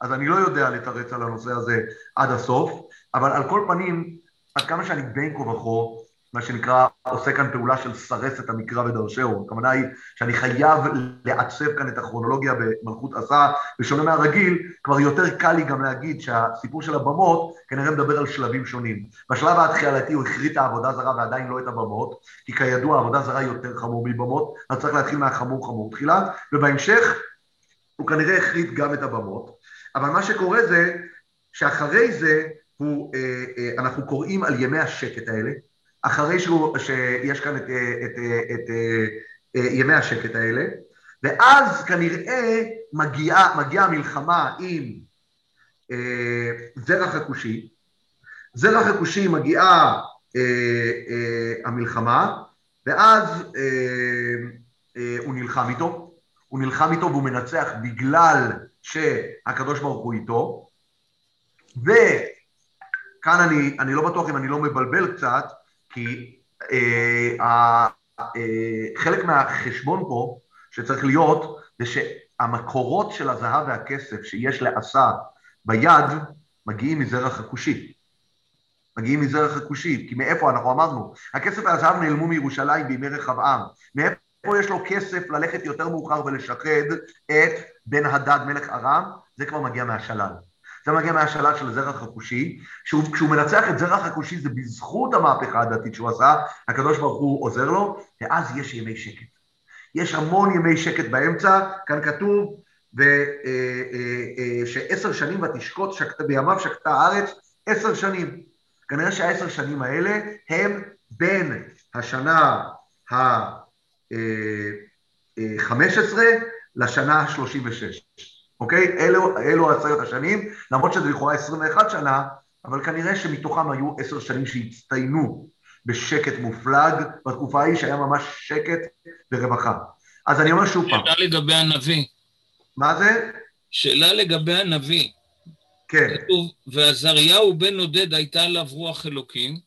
אז אני לא יודע לתרץ על הנושא הזה עד הסוף, אבל על כל פנים, עד כמה שאני בין כה וכה, מה שנקרא, עושה כאן פעולה של סרס את המקרא ודרשהו. הכוונה היא שאני חייב לעצב כאן את הכרונולוגיה במלכות עשה, בשונה מהרגיל, כבר יותר קל לי גם להגיד שהסיפור של הבמות כנראה מדבר על שלבים שונים. בשלב ההתחלתי הוא הכרית העבודה זרה ועדיין לא את הבמות, כי כידוע עבודה זרה יותר חמור מבמות, אז צריך להתחיל מהחמור חמור תחילה, ובהמשך הוא כנראה הכרית גם את הבמות, אבל מה שקורה זה שאחרי זה הוא, אה, אה, אנחנו קוראים על ימי השקט האלה, אחרי שהוא, שיש כאן את, את, את, את ימי השקט האלה, ואז כנראה מגיעה, מגיעה המלחמה עם אה, זרח הכושי, זרח הכושי מגיעה אה, אה, המלחמה, ואז אה, אה, הוא נלחם איתו, הוא נלחם איתו והוא מנצח בגלל שהקדוש ברוך הוא איתו, וכאן אני, אני לא בטוח אם אני לא מבלבל קצת, כי אה, אה, חלק מהחשבון פה שצריך להיות זה שהמקורות של הזהב והכסף שיש לעשה ביד מגיעים מזרח הכושי. מגיעים מזרח הכושי, כי מאיפה אנחנו אמרנו? הכסף והזהב נעלמו מירושלים בימי רחבעם. מאיפה יש לו כסף ללכת יותר מאוחר ולשחד את בן הדד מלך ארם? זה כבר מגיע מהשלל. זה מגיע מהשלט של זרח הכושי, כשהוא מנצח את זרח הכושי זה בזכות המהפכה הדתית שהוא עשה, הקדוש ברוך הוא עוזר לו, ואז יש ימי שקט. יש המון ימי שקט באמצע, כאן כתוב ו, אה, אה, אה, שעשר שנים ותשקוט שק, בימיו שקטה הארץ, עשר שנים. כנראה שהעשר שנים האלה הם בין השנה ה-15 לשנה ה-36. אוקיי? אלו, אלו עשרת השנים, למרות שזה לכאורה 21 שנה, אבל כנראה שמתוכם היו עשר שנים שהצטיינו בשקט מופלג, בתקופה ההיא שהיה ממש שקט ורווחה. אז אני אומר שוב פעם. שאלה לגבי הנביא. מה זה? שאלה לגבי הנביא. כן. כתוב, ועזריהו בן עודד הייתה עליו רוח אלוקים.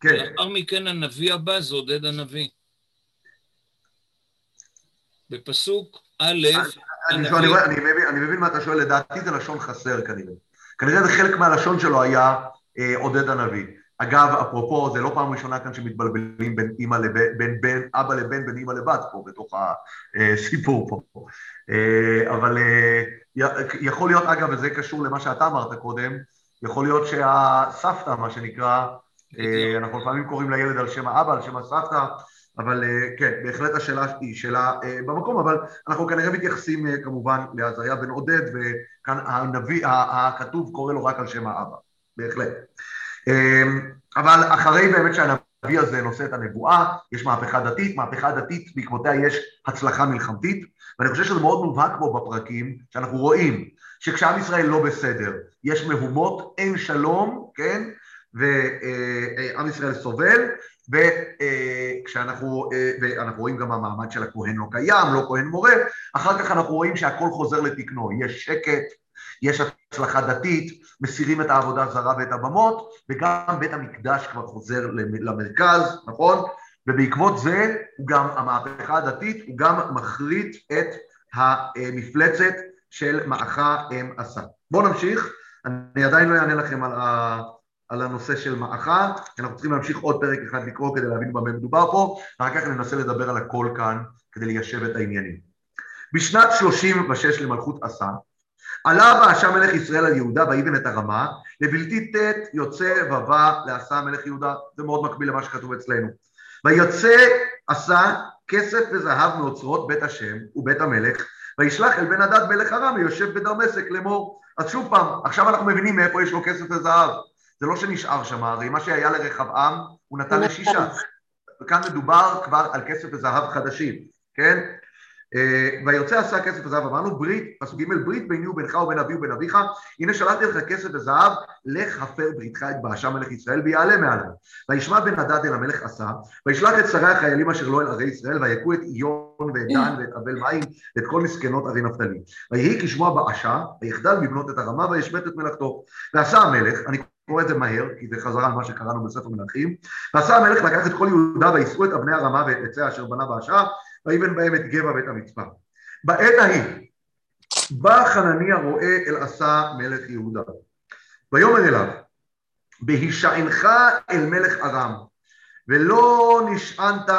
כן. לאחר מכן הנביא הבא זה עודד הנביא. בפסוק א', אני, אני, מבין, מה אתה שואל, לדעתי זה לשון חסר כנראה. כנראה זה חלק מהלשון שלו היה אה, עודד הנביא. אגב, אפרופו, זה לא פעם ראשונה כאן שמתבלבלים בין אימא לבן, בין אבא לבן, בין אימא לבת פה, בתוך הסיפור פה. אה, אבל אה, יכול להיות, אגב, וזה קשור למה שאתה אמרת קודם, יכול להיות שהסבתא, מה שנקרא, אה, אנחנו לפעמים קוראים לילד על שם האבא, על שם הסבתא, אבל אה, כן, בהחלט השאלה היא שאלה אה, במקום, אבל אנחנו כנראה מתייחסים אה, כמובן לעזריה בן עודד, וכאן הנביא, הכתוב קורא לו רק על שם האבא, בהחלט. אבל אחרי באמת שהנביא הזה נושא את הנבואה, יש מהפכה דתית, מהפכה דתית בעקבותיה יש הצלחה מלחמתית, ואני חושב שזה מאוד מובהק פה בפרקים, שאנחנו רואים שכשעם ישראל לא בסדר, יש מהומות, אין שלום, כן? ועם ישראל סובל, וכשאנחנו, ואנחנו רואים גם המעמד של הכהן לא קיים, לא כהן מורה, אחר כך אנחנו רואים שהכל חוזר לתקנו, יש שקט, יש הצלחה דתית, מסירים את העבודה הזרה ואת הבמות, וגם בית המקדש כבר חוזר למרכז, נכון? ובעקבות זה, הוא גם, המהפכה הדתית, הוא גם מחריט את המפלצת של מאחה אם עשה. בואו נמשיך, אני עדיין לא אענה לכם על ה... על הנושא של מאחה, כי אנחנו צריכים להמשיך עוד פרק אחד לקרוא כדי להבין במה מדובר פה, ואחר כך ננסה לדבר על הכל כאן כדי ליישב את העניינים. בשנת 36 למלכות עשה, עלה ועשה מלך ישראל על יהודה ויבן את הרמה, לבלתי ט' יוצא ובא לעשה מלך יהודה, זה מאוד מקביל למה שכתוב אצלנו. ויוצא עשה כסף וזהב מאוצרות בית השם ובית המלך, וישלח אל בן הדד מלך ארם ויושב בדמשק לאמור. אז שוב פעם, עכשיו אנחנו מבינים מאיפה יש לו כסף וזהב. זה לא שנשאר שם, הרי מה שהיה לרחבעם הוא נתן לשישה. וכאן מדובר כבר על כסף וזהב חדשים, כן? אה, ויוצא עשה כסף וזהב, אמרנו ברית, פסוק ג' ברית ביני ובינך ובין אבי ובין אביך, הנה שלחתי לך כסף וזהב, לך הפר בריתך את באשה מלך ישראל ויעלה מעליו. וישמע בן הדד אל המלך עשה, וישלח את שרי החיילים אשר לא אל ערי ישראל, ויכו את איון ואת דן ואת אבל מים ואת כל מסכנות ערי נפתלי. ויהי כשמוע באשה, ויחדל מבנות את הרמה וישבת את מלאכתו. ועשה המלך, אני קורא את זה מהר, כי זה חזרה על מה שקראנו בספר מלכים. ועשה המלך לקח את כל יהודה ויישאו את אבני הרמה ואת עצי אשר בנה באשה, ויבן בהם את גבע ואת המצפה. בעת ההיא בא חנניה רואה אל עשה מלך יהודה. ויאמר אליו, בהישענך אל מלך ארם, ולא נשענת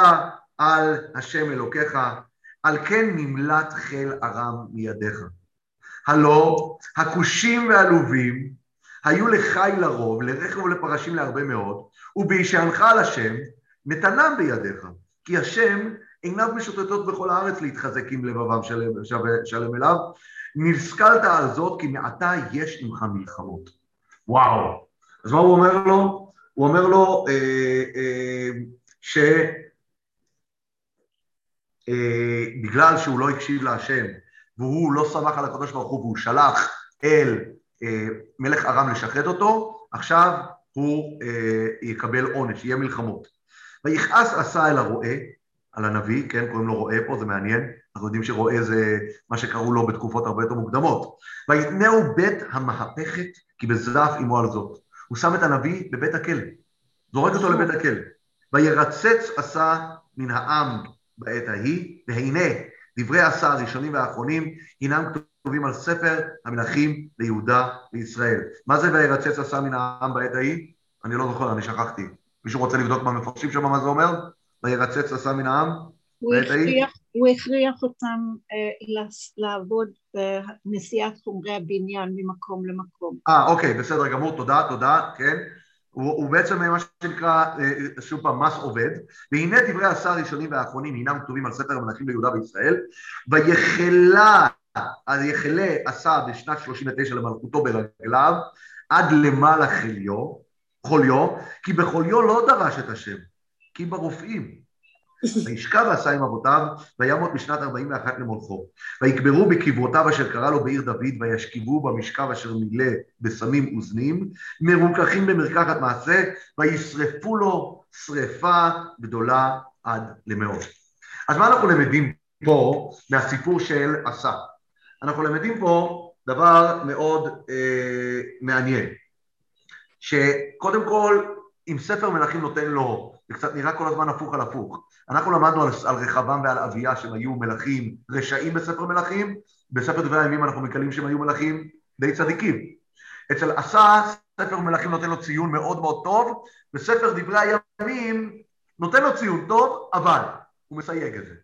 על השם אלוקיך, על כן נמלט חיל ארם מידיך. הלא הכושים והלובים היו לחי לרוב, לרכב ולפרשים להרבה מאוד, ובהישענך על השם, נתנם בידיך, כי השם עיניו משוטטות בכל הארץ להתחזק עם לבבם שלם, שלם אליו. נשכלת על זאת כי מעתה יש עמך מלחמות. וואו. אז מה הוא אומר לו? הוא אומר לו אה, אה, אה, שהוא לא הקשיב להשם והוא לא סמך על הקדוש ברוך הוא והוא שלח אל מלך ארם לשחד אותו, עכשיו הוא אה, יקבל עונש, יהיה מלחמות. ויכעס עשה אל הרועה, על הנביא, כן, קוראים לו רועה פה, זה מעניין, אנחנו יודעים שרועה זה מה שקראו לו בתקופות הרבה יותר מוקדמות. ויתנאו בית המהפכת, כי בזרף עמו על זאת. הוא שם את הנביא בבית הכלא, זורק אותו לבית הכלא. וירצץ עשה מן העם בעת ההיא, והנה דברי עשה הראשונים והאחרונים הינם כתובים על ספר המלכים ליהודה וישראל. מה זה וירצץ עשה מן העם בעת ההיא? אני לא זוכר, אני שכחתי. מישהו רוצה לבדוק מה מפרשים שם מה זה אומר? וירצץ עשה מן העם? הוא הכריח, הוא הכריח אותם אה, לעבוד בנסיעת חומרי הבניין ממקום למקום. אה, אוקיי, בסדר גמור, תודה, תודה, כן. הוא, הוא בעצם מה שנקרא, אה, שוב פעם, מס עובד, והנה דברי השר הראשונים והאחרונים הינם כתובים על ספר המלכים ביהודה וישראל, ויחלה, אז יחלה עשה בשנת 39 למלכותו ברגליו, עד למעלה חוליו, חוליו, כי בחוליו לא דרש את השם, כי ברופאים. וישכב ועשה עם אבותיו, וימות בשנת 41 למולכו. ויקברו בקברותיו אשר קרא לו בעיר דוד, וישכבו במשכב אשר מילא בסמים וזנים, מרוככים במרקחת מעשה, וישרפו לו שרפה גדולה עד למאות. אז מה אנחנו למדים פה מהסיפור של עשה? אנחנו למדים פה דבר מאוד אה, מעניין, שקודם כל, אם ספר מלכים נותן לו, זה קצת נראה כל הזמן הפוך על הפוך. אנחנו למדנו על, על רחבעם ועל אביה שהם היו מלכים רשעים בספר מלכים, בספר דברי הימים אנחנו מקלים שהם היו מלכים די צדיקים. אצל עשה ספר מלכים נותן לו ציון מאוד מאוד טוב, בספר דברי הימים נותן לו ציון טוב, אבל הוא מסייג את זה.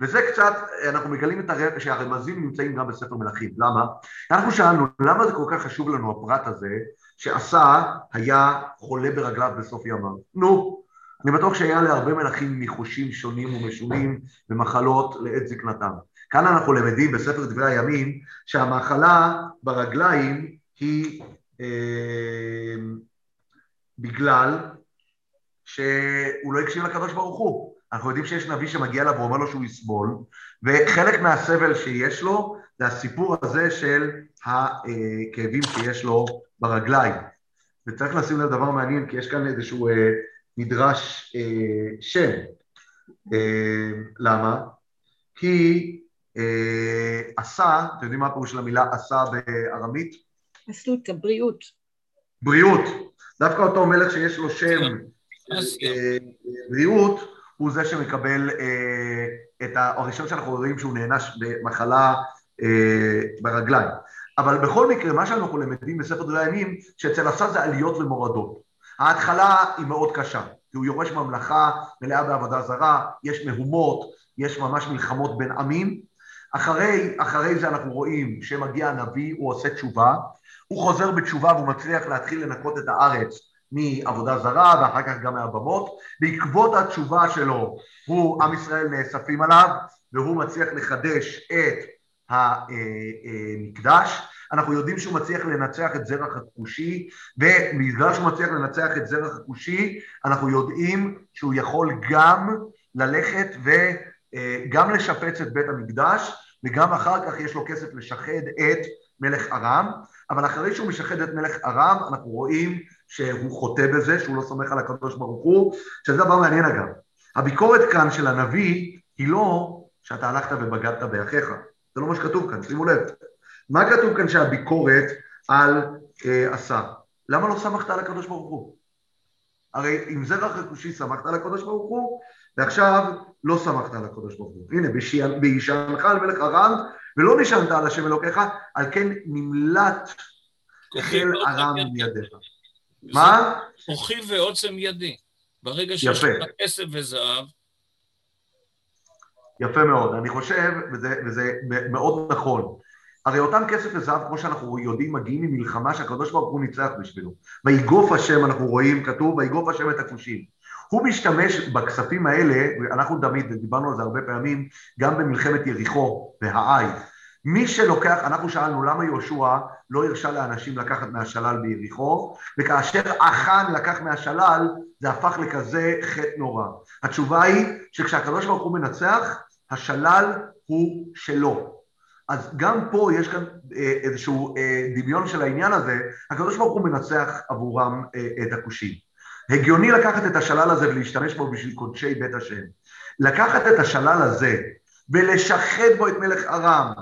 וזה קצת, אנחנו מגלים את הר... שהרמזים נמצאים גם בספר מלכים. למה? אנחנו שאלנו, למה זה כל כך חשוב לנו הפרט הזה, שעשה היה חולה ברגליו בסוף ימיו? נו, אני בטוח שהיה להרבה מלכים ניחושים שונים ומשונים ומחלות לעת זקנתם. כאן אנחנו למדים בספר דברי הימים שהמחלה ברגליים היא אה, בגלל שהוא לא הקשיב לקדוש ברוך הוא. אנחנו יודעים שיש נביא שמגיע אליו ואומר לו שהוא יסבול, וחלק מהסבל שיש לו זה הסיפור הזה של הכאבים שיש לו ברגליים. וצריך לשים לב דבר מעניין, כי יש כאן איזשהו אה, מדרש אה, שם. אה, למה? כי אה, עשה, אתם יודעים מה הפירוש של המילה עשה בארמית? אסותא, בריאות. בריאות. דווקא אותו מלך שיש לו שם אה, בריאות, הוא זה שמקבל אה, את הראשון שאנחנו רואים שהוא נענש במחלה אה, ברגליים. אבל בכל מקרה, מה שאנחנו למדים בספר דברי הימים, שאצל עשה זה עליות ומורדות. ההתחלה היא מאוד קשה, כי הוא יורש ממלכה מלאה בעבודה זרה, יש מהומות, יש ממש מלחמות בין עמים. אחרי, אחרי זה אנחנו רואים שמגיע הנביא, הוא עושה תשובה, הוא חוזר בתשובה והוא מצליח להתחיל לנקות את הארץ מעבודה זרה ואחר כך גם מהבמות. בעקבות התשובה שלו, הוא, עם ישראל נאספים עליו והוא מצליח לחדש את המקדש. אנחנו יודעים שהוא מצליח לנצח את זרח הכושי, ובגלל שהוא מצליח לנצח את זרח הכושי, אנחנו יודעים שהוא יכול גם ללכת וגם לשפץ את בית המקדש, וגם אחר כך יש לו כסף לשחד את מלך ארם, אבל אחרי שהוא משחד את מלך ארם, אנחנו רואים שהוא חוטא בזה, שהוא לא סומך על הקדוש ברוך הוא, שזה דבר מעניין אגב. הביקורת כאן של הנביא היא לא שאתה הלכת ובגדת באחיך, זה לא מה שכתוב כאן, שימו לב. מה כתוב כאן שהביקורת על אה, עשה? למה לא סמכת על הקדוש ברוך הוא? הרי עם זרח הכושי סמכת על הקדוש ברוך הוא, ועכשיו לא סמכת על הקדוש ברוך הוא. הנה, בהישענך על מלך ארם, ולא נשענת על השם אלוקיך, על כן נמלט חיל ארם מידיך. מה? כוחי ועוצם ידי. ברגע שיש לך כסף וזהב, יפה מאוד, אני חושב, וזה, וזה מאוד נכון, הרי אותם כסף וזהב, כמו שאנחנו יודעים, מגיעים ממלחמה שהקדוש ברוך הוא ניצח בשבילו. ויגוף השם, אנחנו רואים, כתוב, ויגוף השם את הכושים. הוא משתמש בכספים האלה, ואנחנו תמיד, דיברנו על זה הרבה פעמים, גם במלחמת יריחו והעי. מי שלוקח, אנחנו שאלנו למה יהושע לא הרשה לאנשים לקחת מהשלל ביריחו, וכאשר אחן לקח מהשלל, זה הפך לכזה חטא נורא. התשובה היא שכשהקדוש ברוך הוא מנצח, השלל הוא שלו. אז גם פה יש כאן אה, איזשהו אה, דמיון של העניין הזה, הקדוש ברוך הוא מנצח עבורם אה, את הכושים. הגיוני לקחת את השלל הזה ולהשתמש בו בשביל קודשי בית השם. לקחת את השלל הזה ולשחד בו את מלך ארם,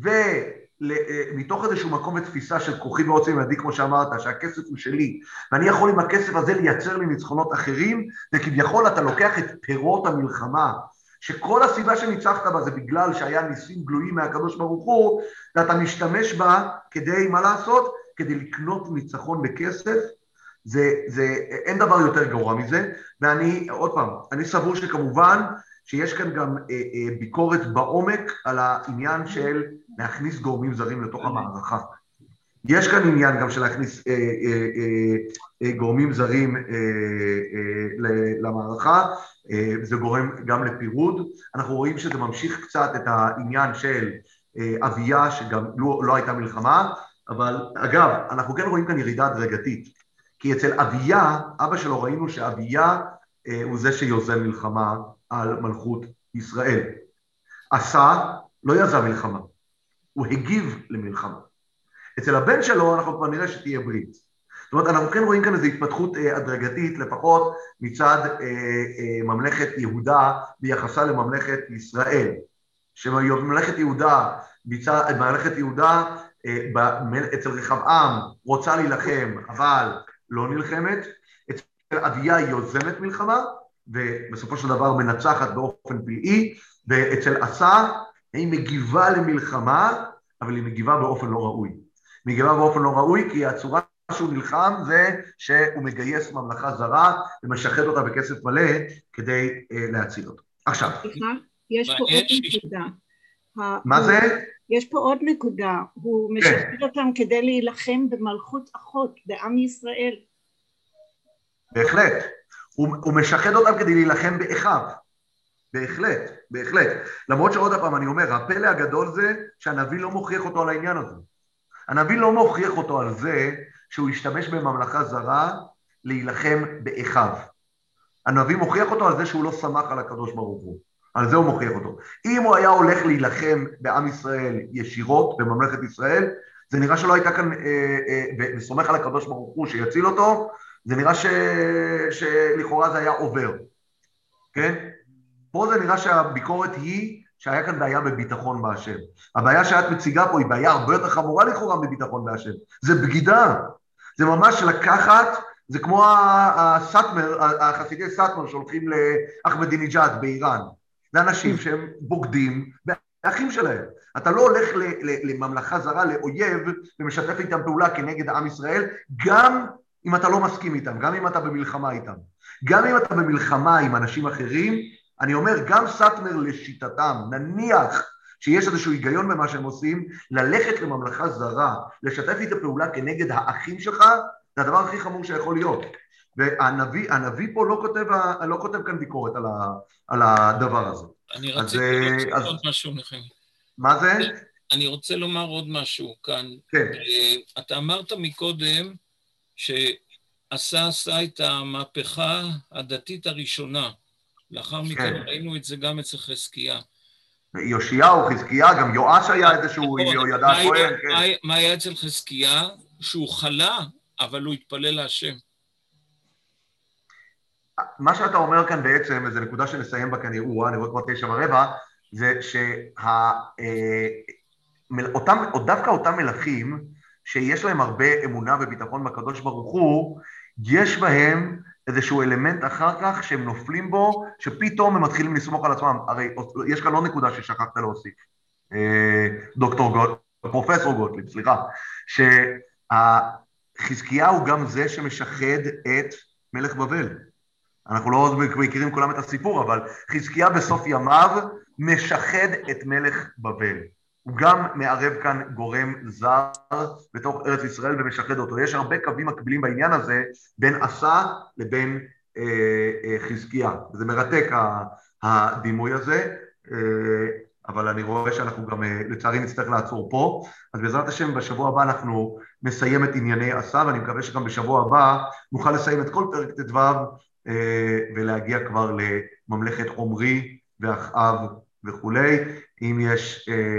ומתוך איזשהו מקום ותפיסה של כוחי ועוצם ידי, כמו שאמרת, שהכסף הוא שלי, ואני יכול עם הכסף הזה לייצר לי ניצחונות אחרים, וכביכול אתה לוקח את פירות המלחמה שכל הסיבה שניצחת בה זה בגלל שהיה ניסים גלויים מהקדוש ברוך הוא, ואתה משתמש בה כדי, מה לעשות? כדי לקנות ניצחון בכסף, זה, זה, אין דבר יותר גרוע מזה, ואני, עוד פעם, אני סבור שכמובן שיש כאן גם אה, אה, ביקורת בעומק על העניין של להכניס גורמים זרים לתוך המערכה. יש כאן עניין גם של להכניס אה, אה, אה, אה, גורמים זרים אה, אה, למערכה, אה, זה גורם גם לפירוד. אנחנו רואים שזה ממשיך קצת את העניין של אה, אביה, שגם לא, לא הייתה מלחמה, אבל אגב, אנחנו כן רואים כאן ירידה הדרגתית, כי אצל אביה, אבא שלו ראינו שאביה אה, הוא זה שיוזם מלחמה על מלכות ישראל. עשה, לא יזם מלחמה, הוא הגיב למלחמה. אצל הבן שלו אנחנו כבר נראה שתהיה ברית. זאת אומרת, אנחנו כן רואים כאן איזו התפתחות אה, הדרגתית, לפחות מצד אה, אה, ממלכת יהודה ביחסה לממלכת ישראל. שממלכת יהודה, מצד, ממלכת יהודה אצל רחבעם רוצה להילחם, אבל לא נלחמת, אצל אביה יוזמת מלחמה, ובסופו של דבר מנצחת באופן פלאי, ואצל עשה היא מגיבה למלחמה, אבל היא מגיבה באופן לא ראוי. מגיבה באופן לא ראוי כי הצורה שהוא נלחם זה שהוא מגייס ממלכה זרה ומשחד אותה בכסף מלא כדי uh, להציל אותו. עכשיו. סליחה, יש פה עוד נקודה. מה זה? יש פה עוד נקודה, הוא כן. משחד אותם כדי להילחם במלכות אחות בעם ישראל. בהחלט. הוא, הוא משחד אותם כדי להילחם באחיו. בהחלט, בהחלט. למרות שעוד פעם אני אומר, הפלא הגדול זה שהנביא לא מוכיח אותו על העניין הזה. הנביא לא מוכיח אותו על זה שהוא השתמש בממלכה זרה להילחם באחיו. הנביא מוכיח אותו על זה שהוא לא סמך על הקדוש ברוך הוא. על זה הוא מוכיח אותו. אם הוא היה הולך להילחם בעם ישראל ישירות, בממלכת ישראל, זה נראה שלא הייתה כאן, אה, אה, וסומך על הקדוש ברוך הוא שיציל אותו, זה נראה ש, שלכאורה זה היה עובר, כן? פה זה נראה שהביקורת היא שהיה כאן בעיה בביטחון בהשם. הבעיה שאת מציגה פה היא בעיה הרבה יותר חמורה לכאורה מביטחון בהשם. זה בגידה. זה ממש לקחת, זה כמו הסאטמר, החסידי סאטמר שהולכים לאחמדינג'אד באיראן. זה אנשים שהם בוגדים באחים שלהם. אתה לא הולך לממלכה זרה, לאויב, ומשתף איתם פעולה כנגד עם ישראל, גם אם אתה לא מסכים איתם, גם אם אתה במלחמה איתם. גם אם אתה במלחמה עם אנשים אחרים, אני אומר, גם סאטמר לשיטתם, נניח שיש איזשהו היגיון במה שהם עושים, ללכת לממלכה זרה, לשתף איתה פעולה כנגד האחים שלך, זה הדבר הכי חמור שיכול להיות. והנביא פה לא כותב, לא כותב כאן ביקורת על, ה, על הדבר הזה. אני רציתי אז, עוד משהו, נחמי. מה זה? אני רוצה לומר עוד משהו כאן. כן. Uh, אתה אמרת מקודם שעשה עשה את המהפכה הדתית הראשונה. לאחר מכן כן. ראינו את זה גם אצל חזקיה. יאשיהו, חזקיה, גם יואש היה איזשהו נכון. ידע כהן, כן. מה היה אצל חזקיה? שהוא חלה, אבל הוא התפלל להשם. מה שאתה אומר כאן בעצם, וזו נקודה שנסיים בה כנראה, אני רואה כבר תשע ורבע, זה שדווקא אותם מלכים, שיש להם הרבה אמונה וביטחון בקדוש ברוך הוא, יש בהם איזשהו אלמנט אחר כך שהם נופלים בו, שפתאום הם מתחילים לסמוך על עצמם. הרי יש כאן עוד נקודה ששכחת להוסיף, אה, דוקטור גוט, פרופסור גוטליב, סליחה, שחזקיהו גם זה שמשחד את מלך בבל. אנחנו לא מכירים כולם את הסיפור, אבל חזקיה בסוף ימיו משחד את מלך בבל. הוא גם מערב כאן גורם זר בתוך ארץ ישראל ומשחד אותו. יש הרבה קווים מקבילים בעניין הזה בין עשה לבין אה, אה, חזקיה. זה מרתק הדימוי הזה, אה, אבל אני רואה שאנחנו גם אה, לצערי נצטרך לעצור פה. אז בעזרת השם בשבוע הבא אנחנו נסיים את ענייני עשה, ואני מקווה שגם בשבוע הבא נוכל לסיים את כל פרק ט"ו אה, ולהגיע כבר לממלכת עומרי ואחאב וכולי. אם יש... אה,